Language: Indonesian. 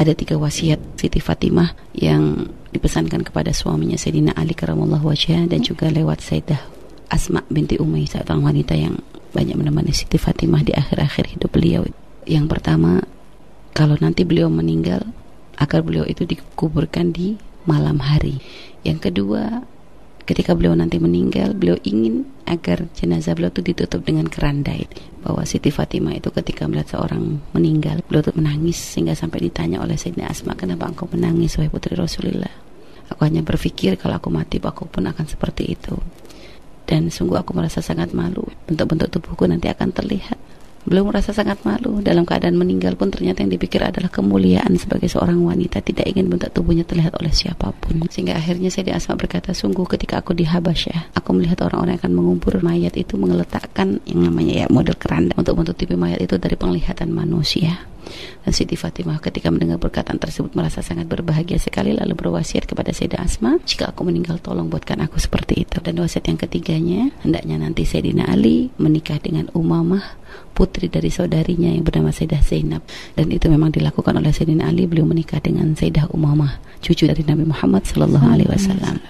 ada tiga wasiat Siti Fatimah yang dipesankan kepada suaminya Sayyidina Ali karamallahu wajah dan juga lewat Sayyidah Asma binti Umay seorang wanita yang banyak menemani Siti Fatimah di akhir-akhir hidup beliau. Yang pertama, kalau nanti beliau meninggal, agar beliau itu dikuburkan di malam hari. Yang kedua, ketika beliau nanti meninggal, beliau ingin agar jenazah beliau itu ditutup dengan kerandai. Bahwa Siti Fatimah itu ketika melihat seorang meninggal, beliau itu menangis sehingga sampai ditanya oleh Sayyidina Asma, kenapa engkau menangis, wahai putri Rasulullah? Aku hanya berpikir kalau aku mati, aku pun akan seperti itu. Dan sungguh aku merasa sangat malu. Bentuk-bentuk tubuhku nanti akan terlihat belum merasa sangat malu. Dalam keadaan meninggal pun ternyata yang dipikir adalah kemuliaan sebagai seorang wanita. Tidak ingin bentuk tubuhnya terlihat oleh siapa pun. Sehingga akhirnya saya di Asma berkata sungguh ketika aku di Habasyah aku melihat orang-orang akan mengubur mayat itu meletakkan yang namanya ya model keranda untuk menutupi mayat itu dari penglihatan manusia dan Siti Fatimah ketika mendengar perkataan tersebut merasa sangat berbahagia sekali lalu berwasiat kepada Sayyidah Asma, jika aku meninggal tolong buatkan aku seperti itu. Dan wasiat yang ketiganya, hendaknya nanti Sayyidina Ali menikah dengan Umamah, putri dari saudarinya yang bernama Sayyidah Zainab. Dan itu memang dilakukan oleh Sayyidina Ali, beliau menikah dengan Sayyidah Umamah, cucu dari Nabi Muhammad sallallahu alaihi wasallam.